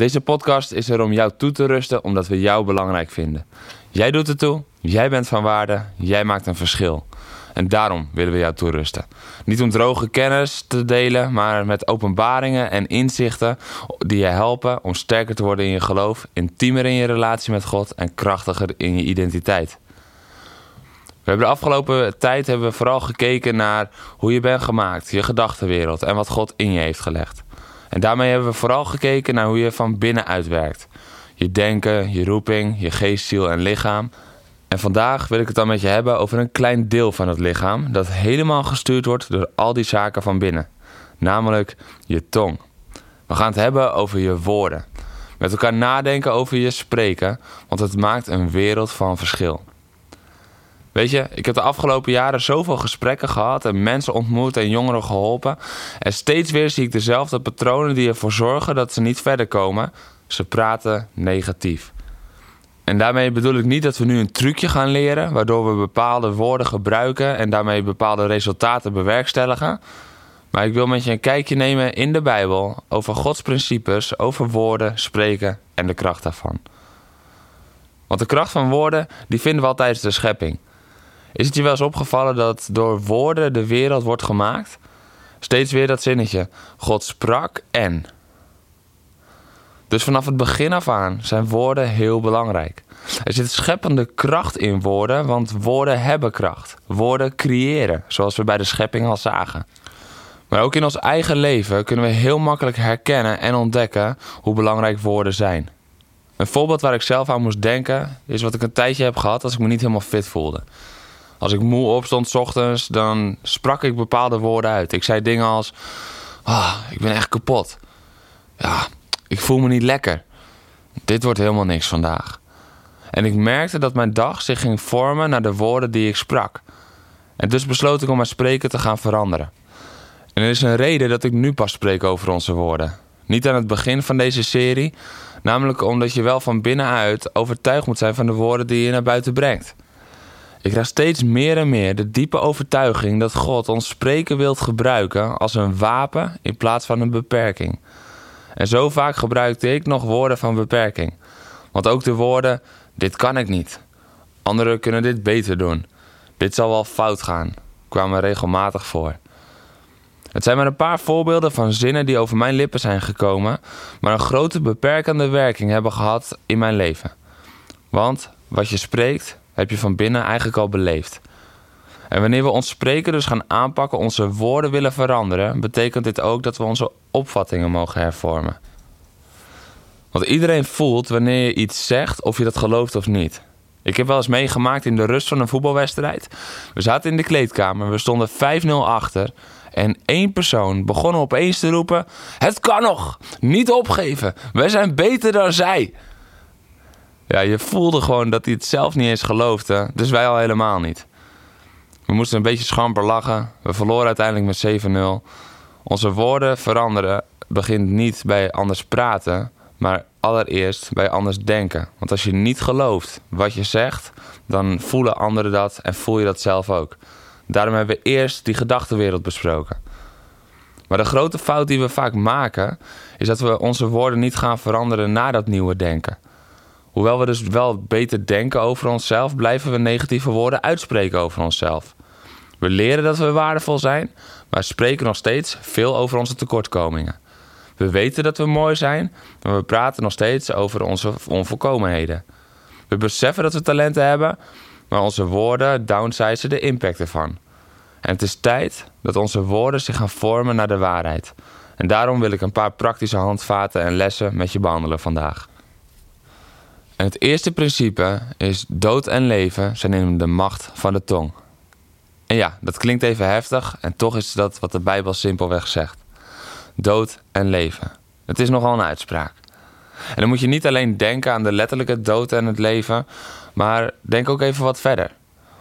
Deze podcast is er om jou toe te rusten omdat we jou belangrijk vinden. Jij doet het toe, jij bent van waarde, jij maakt een verschil. En daarom willen we jou toerusten. Niet om droge kennis te delen, maar met openbaringen en inzichten die je helpen om sterker te worden in je geloof, intiemer in je relatie met God en krachtiger in je identiteit. We hebben de afgelopen tijd hebben we vooral gekeken naar hoe je bent gemaakt, je gedachtenwereld en wat God in je heeft gelegd. En daarmee hebben we vooral gekeken naar hoe je van binnenuit werkt. Je denken, je roeping, je geest, ziel en lichaam. En vandaag wil ik het dan met je hebben over een klein deel van het lichaam dat helemaal gestuurd wordt door al die zaken van binnen. Namelijk je tong. We gaan het hebben over je woorden. Met elkaar nadenken over je spreken, want het maakt een wereld van verschil. Weet je, ik heb de afgelopen jaren zoveel gesprekken gehad en mensen ontmoet en jongeren geholpen. En steeds weer zie ik dezelfde patronen die ervoor zorgen dat ze niet verder komen. Ze praten negatief. En daarmee bedoel ik niet dat we nu een trucje gaan leren, waardoor we bepaalde woorden gebruiken en daarmee bepaalde resultaten bewerkstelligen. Maar ik wil met je een kijkje nemen in de Bijbel over Gods principes, over woorden, spreken en de kracht daarvan. Want de kracht van woorden, die vinden we al tijdens de schepping. Is het je wel eens opgevallen dat door woorden de wereld wordt gemaakt? Steeds weer dat zinnetje. God sprak en. Dus vanaf het begin af aan zijn woorden heel belangrijk. Er zit scheppende kracht in woorden, want woorden hebben kracht. Woorden creëren, zoals we bij de schepping al zagen. Maar ook in ons eigen leven kunnen we heel makkelijk herkennen en ontdekken hoe belangrijk woorden zijn. Een voorbeeld waar ik zelf aan moest denken is wat ik een tijdje heb gehad als ik me niet helemaal fit voelde. Als ik moe opstond s ochtends, dan sprak ik bepaalde woorden uit. Ik zei dingen als: ah, Ik ben echt kapot. Ja, ik voel me niet lekker. Dit wordt helemaal niks vandaag. En ik merkte dat mijn dag zich ging vormen naar de woorden die ik sprak. En dus besloot ik om mijn spreken te gaan veranderen. En er is een reden dat ik nu pas spreek over onze woorden. Niet aan het begin van deze serie, namelijk omdat je wel van binnenuit overtuigd moet zijn van de woorden die je naar buiten brengt. Ik krijg steeds meer en meer de diepe overtuiging dat God ons spreken wilt gebruiken als een wapen in plaats van een beperking. En zo vaak gebruikte ik nog woorden van beperking. Want ook de woorden: dit kan ik niet. Anderen kunnen dit beter doen. Dit zal wel fout gaan, kwamen regelmatig voor. Het zijn maar een paar voorbeelden van zinnen die over mijn lippen zijn gekomen, maar een grote beperkende werking hebben gehad in mijn leven. Want wat je spreekt, heb je van binnen eigenlijk al beleefd. En wanneer we ons spreken dus gaan aanpakken, onze woorden willen veranderen, betekent dit ook dat we onze opvattingen mogen hervormen. Want iedereen voelt wanneer je iets zegt of je dat gelooft of niet. Ik heb wel eens meegemaakt in de rust van een voetbalwedstrijd. We zaten in de kleedkamer, we stonden 5-0 achter. En één persoon begon opeens te roepen: Het kan nog! Niet opgeven! Wij zijn beter dan zij! Ja, je voelde gewoon dat hij het zelf niet eens geloofde. Dus wij al helemaal niet. We moesten een beetje schamper lachen. We verloren uiteindelijk met 7-0. Onze woorden veranderen begint niet bij anders praten, maar allereerst bij anders denken. Want als je niet gelooft wat je zegt, dan voelen anderen dat en voel je dat zelf ook. Daarom hebben we eerst die gedachtenwereld besproken. Maar de grote fout die we vaak maken, is dat we onze woorden niet gaan veranderen na dat nieuwe denken. Hoewel we dus wel beter denken over onszelf, blijven we negatieve woorden uitspreken over onszelf. We leren dat we waardevol zijn, maar spreken nog steeds veel over onze tekortkomingen. We weten dat we mooi zijn, maar we praten nog steeds over onze onvolkomenheden. We beseffen dat we talenten hebben, maar onze woorden downsizen de impact ervan. En het is tijd dat onze woorden zich gaan vormen naar de waarheid. En daarom wil ik een paar praktische handvaten en lessen met je behandelen vandaag. En het eerste principe is dood en leven zijn in de macht van de tong. En ja, dat klinkt even heftig en toch is dat wat de Bijbel simpelweg zegt. Dood en leven. Het is nogal een uitspraak. En dan moet je niet alleen denken aan de letterlijke dood en het leven, maar denk ook even wat verder.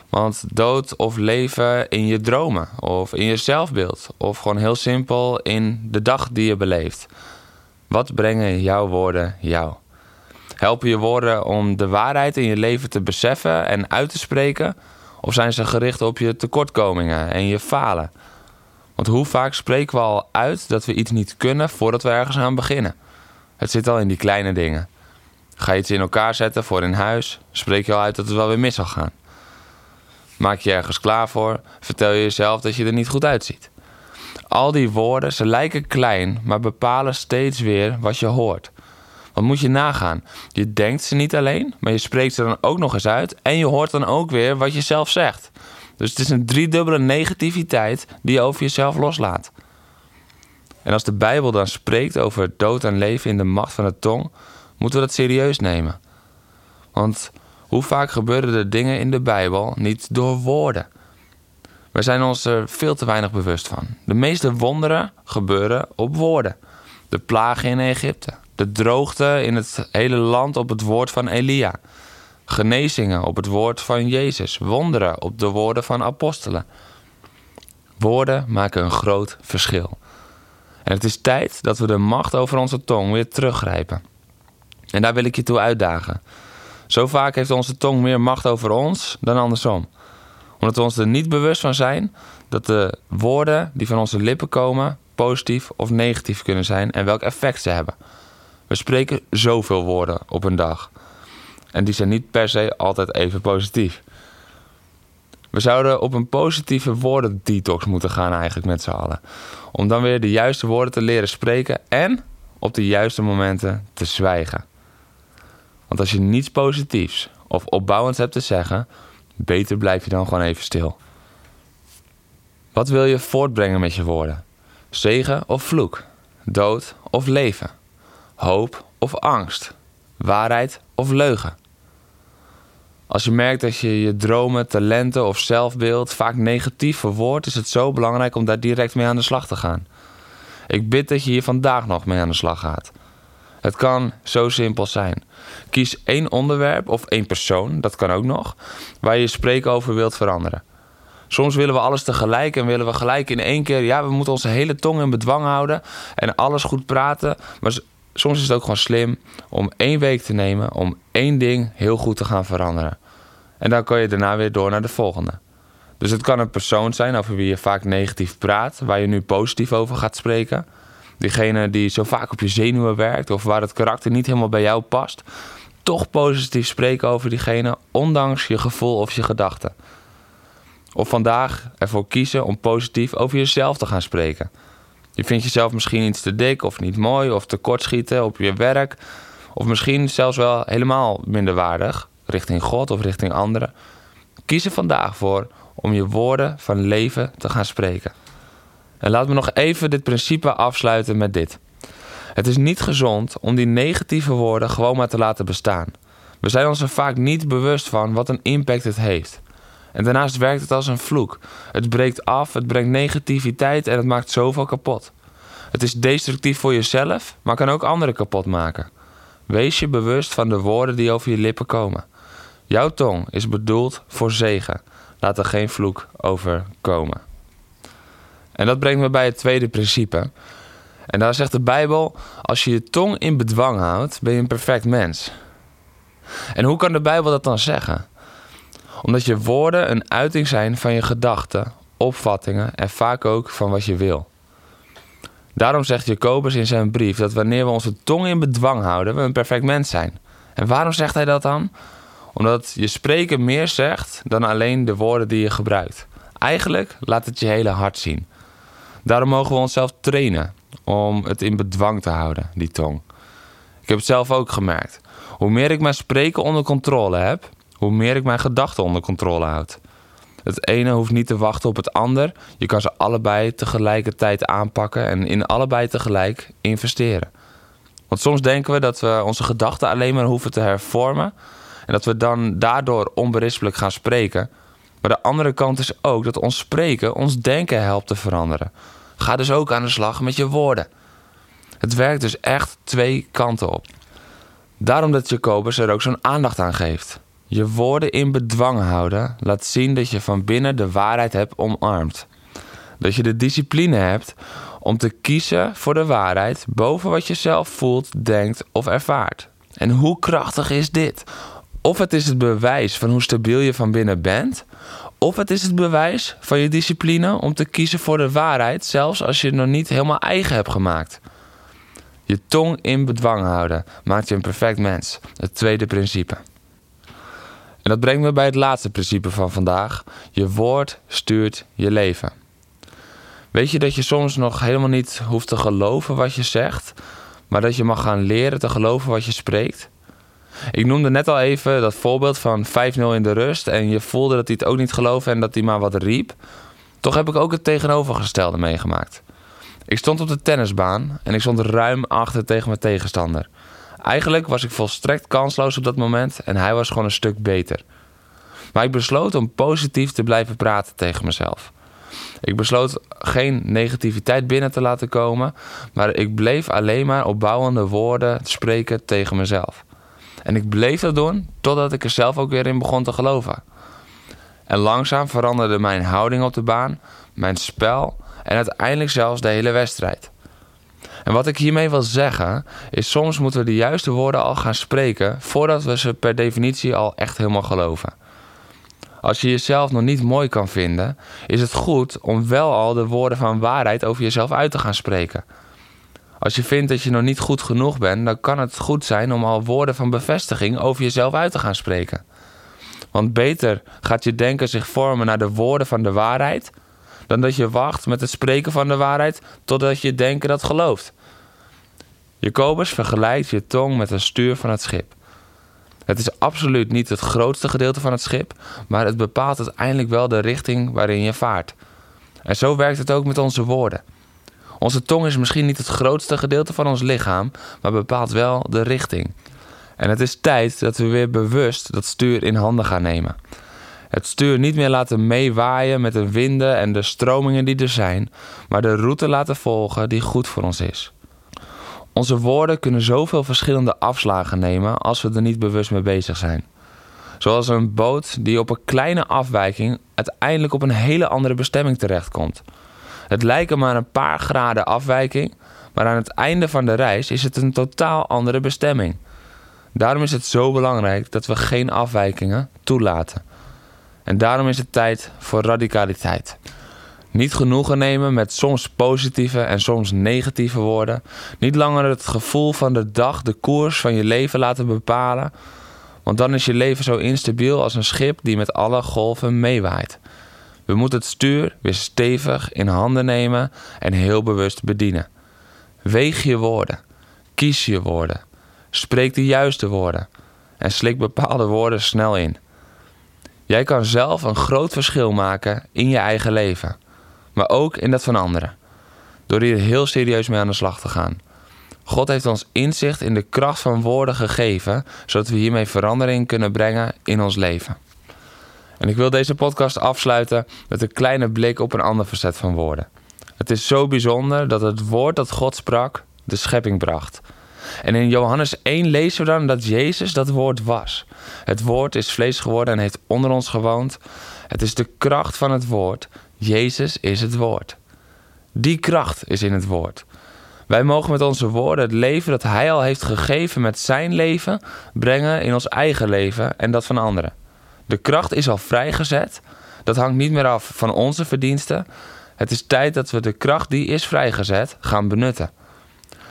Want dood of leven in je dromen of in je zelfbeeld of gewoon heel simpel in de dag die je beleeft. Wat brengen jouw woorden jou? Helpen je woorden om de waarheid in je leven te beseffen en uit te spreken? Of zijn ze gericht op je tekortkomingen en je falen? Want hoe vaak spreken we al uit dat we iets niet kunnen voordat we ergens aan beginnen? Het zit al in die kleine dingen. Ga je iets in elkaar zetten voor in huis, spreek je al uit dat het wel weer mis zal gaan. Maak je ergens klaar voor, vertel je jezelf dat je er niet goed uitziet. Al die woorden, ze lijken klein, maar bepalen steeds weer wat je hoort. Wat moet je nagaan? Je denkt ze niet alleen, maar je spreekt ze dan ook nog eens uit en je hoort dan ook weer wat je zelf zegt. Dus het is een driedubbele negativiteit die je over jezelf loslaat. En als de Bijbel dan spreekt over dood en leven in de macht van de tong, moeten we dat serieus nemen. Want hoe vaak gebeuren er dingen in de Bijbel niet door woorden? We zijn ons er veel te weinig bewust van. De meeste wonderen gebeuren op woorden. De plagen in Egypte, de droogte in het hele land op het woord van Elia, genezingen op het woord van Jezus, wonderen op de woorden van apostelen. Woorden maken een groot verschil. En het is tijd dat we de macht over onze tong weer teruggrijpen. En daar wil ik je toe uitdagen. Zo vaak heeft onze tong meer macht over ons dan andersom. Omdat we ons er niet bewust van zijn dat de woorden die van onze lippen komen positief of negatief kunnen zijn en welk effect ze hebben. We spreken zoveel woorden op een dag. En die zijn niet per se altijd even positief. We zouden op een positieve woordendetox moeten gaan eigenlijk met z'n allen. Om dan weer de juiste woorden te leren spreken en op de juiste momenten te zwijgen. Want als je niets positiefs of opbouwends hebt te zeggen, beter blijf je dan gewoon even stil. Wat wil je voortbrengen met je woorden? Zegen of vloek? Dood of leven? Hoop of angst? Waarheid of leugen? Als je merkt dat je je dromen, talenten of zelfbeeld vaak negatief verwoordt, is het zo belangrijk om daar direct mee aan de slag te gaan. Ik bid dat je hier vandaag nog mee aan de slag gaat. Het kan zo simpel zijn. Kies één onderwerp of één persoon, dat kan ook nog, waar je je spreken over wilt veranderen. Soms willen we alles tegelijk en willen we gelijk in één keer, ja, we moeten onze hele tong in bedwang houden en alles goed praten. Maar soms is het ook gewoon slim om één week te nemen om één ding heel goed te gaan veranderen. En dan kan je daarna weer door naar de volgende. Dus het kan een persoon zijn over wie je vaak negatief praat, waar je nu positief over gaat spreken. Diegene die zo vaak op je zenuwen werkt of waar het karakter niet helemaal bij jou past. Toch positief spreken over diegene, ondanks je gevoel of je gedachten. Of vandaag ervoor kiezen om positief over jezelf te gaan spreken. Je vindt jezelf misschien iets te dik of niet mooi of tekortschieten op je werk. Of misschien zelfs wel helemaal minderwaardig, richting God of richting anderen. Kies er vandaag voor om je woorden van leven te gaan spreken. En laat me nog even dit principe afsluiten met dit. Het is niet gezond om die negatieve woorden gewoon maar te laten bestaan. We zijn ons er vaak niet bewust van wat een impact het heeft. En daarnaast werkt het als een vloek. Het breekt af, het brengt negativiteit en het maakt zoveel kapot. Het is destructief voor jezelf, maar kan ook anderen kapot maken. Wees je bewust van de woorden die over je lippen komen. Jouw tong is bedoeld voor zegen. Laat er geen vloek over komen. En dat brengt me bij het tweede principe. En daar zegt de Bijbel: als je je tong in bedwang houdt, ben je een perfect mens. En hoe kan de Bijbel dat dan zeggen? Omdat je woorden een uiting zijn van je gedachten, opvattingen en vaak ook van wat je wil. Daarom zegt Jacobus in zijn brief dat wanneer we onze tong in bedwang houden, we een perfect mens zijn. En waarom zegt hij dat dan? Omdat je spreken meer zegt dan alleen de woorden die je gebruikt. Eigenlijk laat het je hele hart zien. Daarom mogen we onszelf trainen om het in bedwang te houden, die tong. Ik heb het zelf ook gemerkt. Hoe meer ik mijn spreken onder controle heb, hoe meer ik mijn gedachten onder controle houd. Het ene hoeft niet te wachten op het ander. Je kan ze allebei tegelijkertijd aanpakken en in allebei tegelijk investeren. Want soms denken we dat we onze gedachten alleen maar hoeven te hervormen en dat we dan daardoor onberispelijk gaan spreken. Maar de andere kant is ook dat ons spreken ons denken helpt te veranderen. Ga dus ook aan de slag met je woorden. Het werkt dus echt twee kanten op. Daarom dat Jacobus er ook zo'n aandacht aan geeft. Je woorden in bedwang houden laat zien dat je van binnen de waarheid hebt omarmd. Dat je de discipline hebt om te kiezen voor de waarheid boven wat je zelf voelt, denkt of ervaart. En hoe krachtig is dit? Of het is het bewijs van hoe stabiel je van binnen bent, of het is het bewijs van je discipline om te kiezen voor de waarheid, zelfs als je het nog niet helemaal eigen hebt gemaakt. Je tong in bedwang houden maakt je een perfect mens. Het tweede principe. En dat brengt me bij het laatste principe van vandaag. Je woord stuurt je leven. Weet je dat je soms nog helemaal niet hoeft te geloven wat je zegt, maar dat je mag gaan leren te geloven wat je spreekt? Ik noemde net al even dat voorbeeld van 5-0 in de rust en je voelde dat hij het ook niet geloofde en dat hij maar wat riep. Toch heb ik ook het tegenovergestelde meegemaakt. Ik stond op de tennisbaan en ik stond ruim achter tegen mijn tegenstander. Eigenlijk was ik volstrekt kansloos op dat moment en hij was gewoon een stuk beter. Maar ik besloot om positief te blijven praten tegen mezelf. Ik besloot geen negativiteit binnen te laten komen, maar ik bleef alleen maar opbouwende woorden spreken tegen mezelf. En ik bleef dat doen totdat ik er zelf ook weer in begon te geloven. En langzaam veranderde mijn houding op de baan, mijn spel en uiteindelijk zelfs de hele wedstrijd. En wat ik hiermee wil zeggen, is soms moeten we de juiste woorden al gaan spreken voordat we ze per definitie al echt helemaal geloven. Als je jezelf nog niet mooi kan vinden, is het goed om wel al de woorden van waarheid over jezelf uit te gaan spreken. Als je vindt dat je nog niet goed genoeg bent, dan kan het goed zijn om al woorden van bevestiging over jezelf uit te gaan spreken. Want beter gaat je denken zich vormen naar de woorden van de waarheid, dan dat je wacht met het spreken van de waarheid totdat je denken dat gelooft. Jacobus vergelijkt je tong met een stuur van het schip. Het is absoluut niet het grootste gedeelte van het schip, maar het bepaalt uiteindelijk wel de richting waarin je vaart. En zo werkt het ook met onze woorden. Onze tong is misschien niet het grootste gedeelte van ons lichaam, maar bepaalt wel de richting. En het is tijd dat we weer bewust dat stuur in handen gaan nemen. Het stuur niet meer laten meewaaien met de winden en de stromingen die er zijn, maar de route laten volgen die goed voor ons is. Onze woorden kunnen zoveel verschillende afslagen nemen als we er niet bewust mee bezig zijn. Zoals een boot die op een kleine afwijking uiteindelijk op een hele andere bestemming terechtkomt. Het lijken maar een paar graden afwijking, maar aan het einde van de reis is het een totaal andere bestemming. Daarom is het zo belangrijk dat we geen afwijkingen toelaten. En daarom is het tijd voor radicaliteit. Niet genoegen nemen met soms positieve en soms negatieve woorden. Niet langer het gevoel van de dag de koers van je leven laten bepalen. Want dan is je leven zo instabiel als een schip die met alle golven meewaait. We moeten het stuur weer stevig in handen nemen en heel bewust bedienen. Weeg je woorden. Kies je woorden. Spreek de juiste woorden. En slik bepaalde woorden snel in. Jij kan zelf een groot verschil maken in je eigen leven maar ook in dat van anderen. Door hier heel serieus mee aan de slag te gaan. God heeft ons inzicht in de kracht van woorden gegeven, zodat we hiermee verandering kunnen brengen in ons leven. En ik wil deze podcast afsluiten met een kleine blik op een ander verzet van woorden. Het is zo bijzonder dat het woord dat God sprak de schepping bracht. En in Johannes 1 lezen we dan dat Jezus dat woord was. Het woord is vlees geworden en heeft onder ons gewoond. Het is de kracht van het woord Jezus is het woord. Die kracht is in het woord. Wij mogen met onze woorden het leven dat Hij al heeft gegeven met Zijn leven brengen in ons eigen leven en dat van anderen. De kracht is al vrijgezet. Dat hangt niet meer af van onze verdiensten. Het is tijd dat we de kracht die is vrijgezet gaan benutten.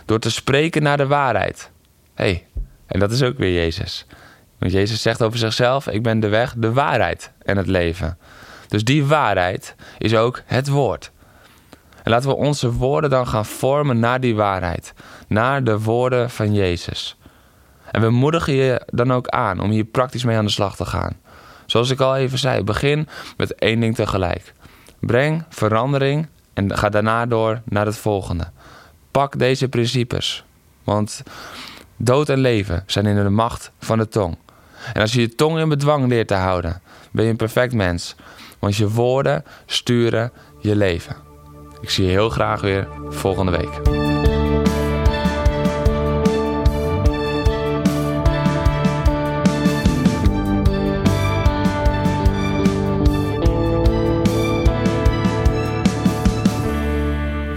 Door te spreken naar de waarheid. Hey, en dat is ook weer Jezus. Want Jezus zegt over zichzelf: Ik ben de weg, de waarheid en het leven. Dus die waarheid is ook het woord. En laten we onze woorden dan gaan vormen naar die waarheid, naar de woorden van Jezus. En we moedigen je dan ook aan om hier praktisch mee aan de slag te gaan. Zoals ik al even zei, begin met één ding tegelijk. Breng verandering en ga daarna door naar het volgende. Pak deze principes, want dood en leven zijn in de macht van de tong. En als je je tong in bedwang leert te houden, ben je een perfect mens. Want je woorden sturen je leven. Ik zie je heel graag weer volgende week.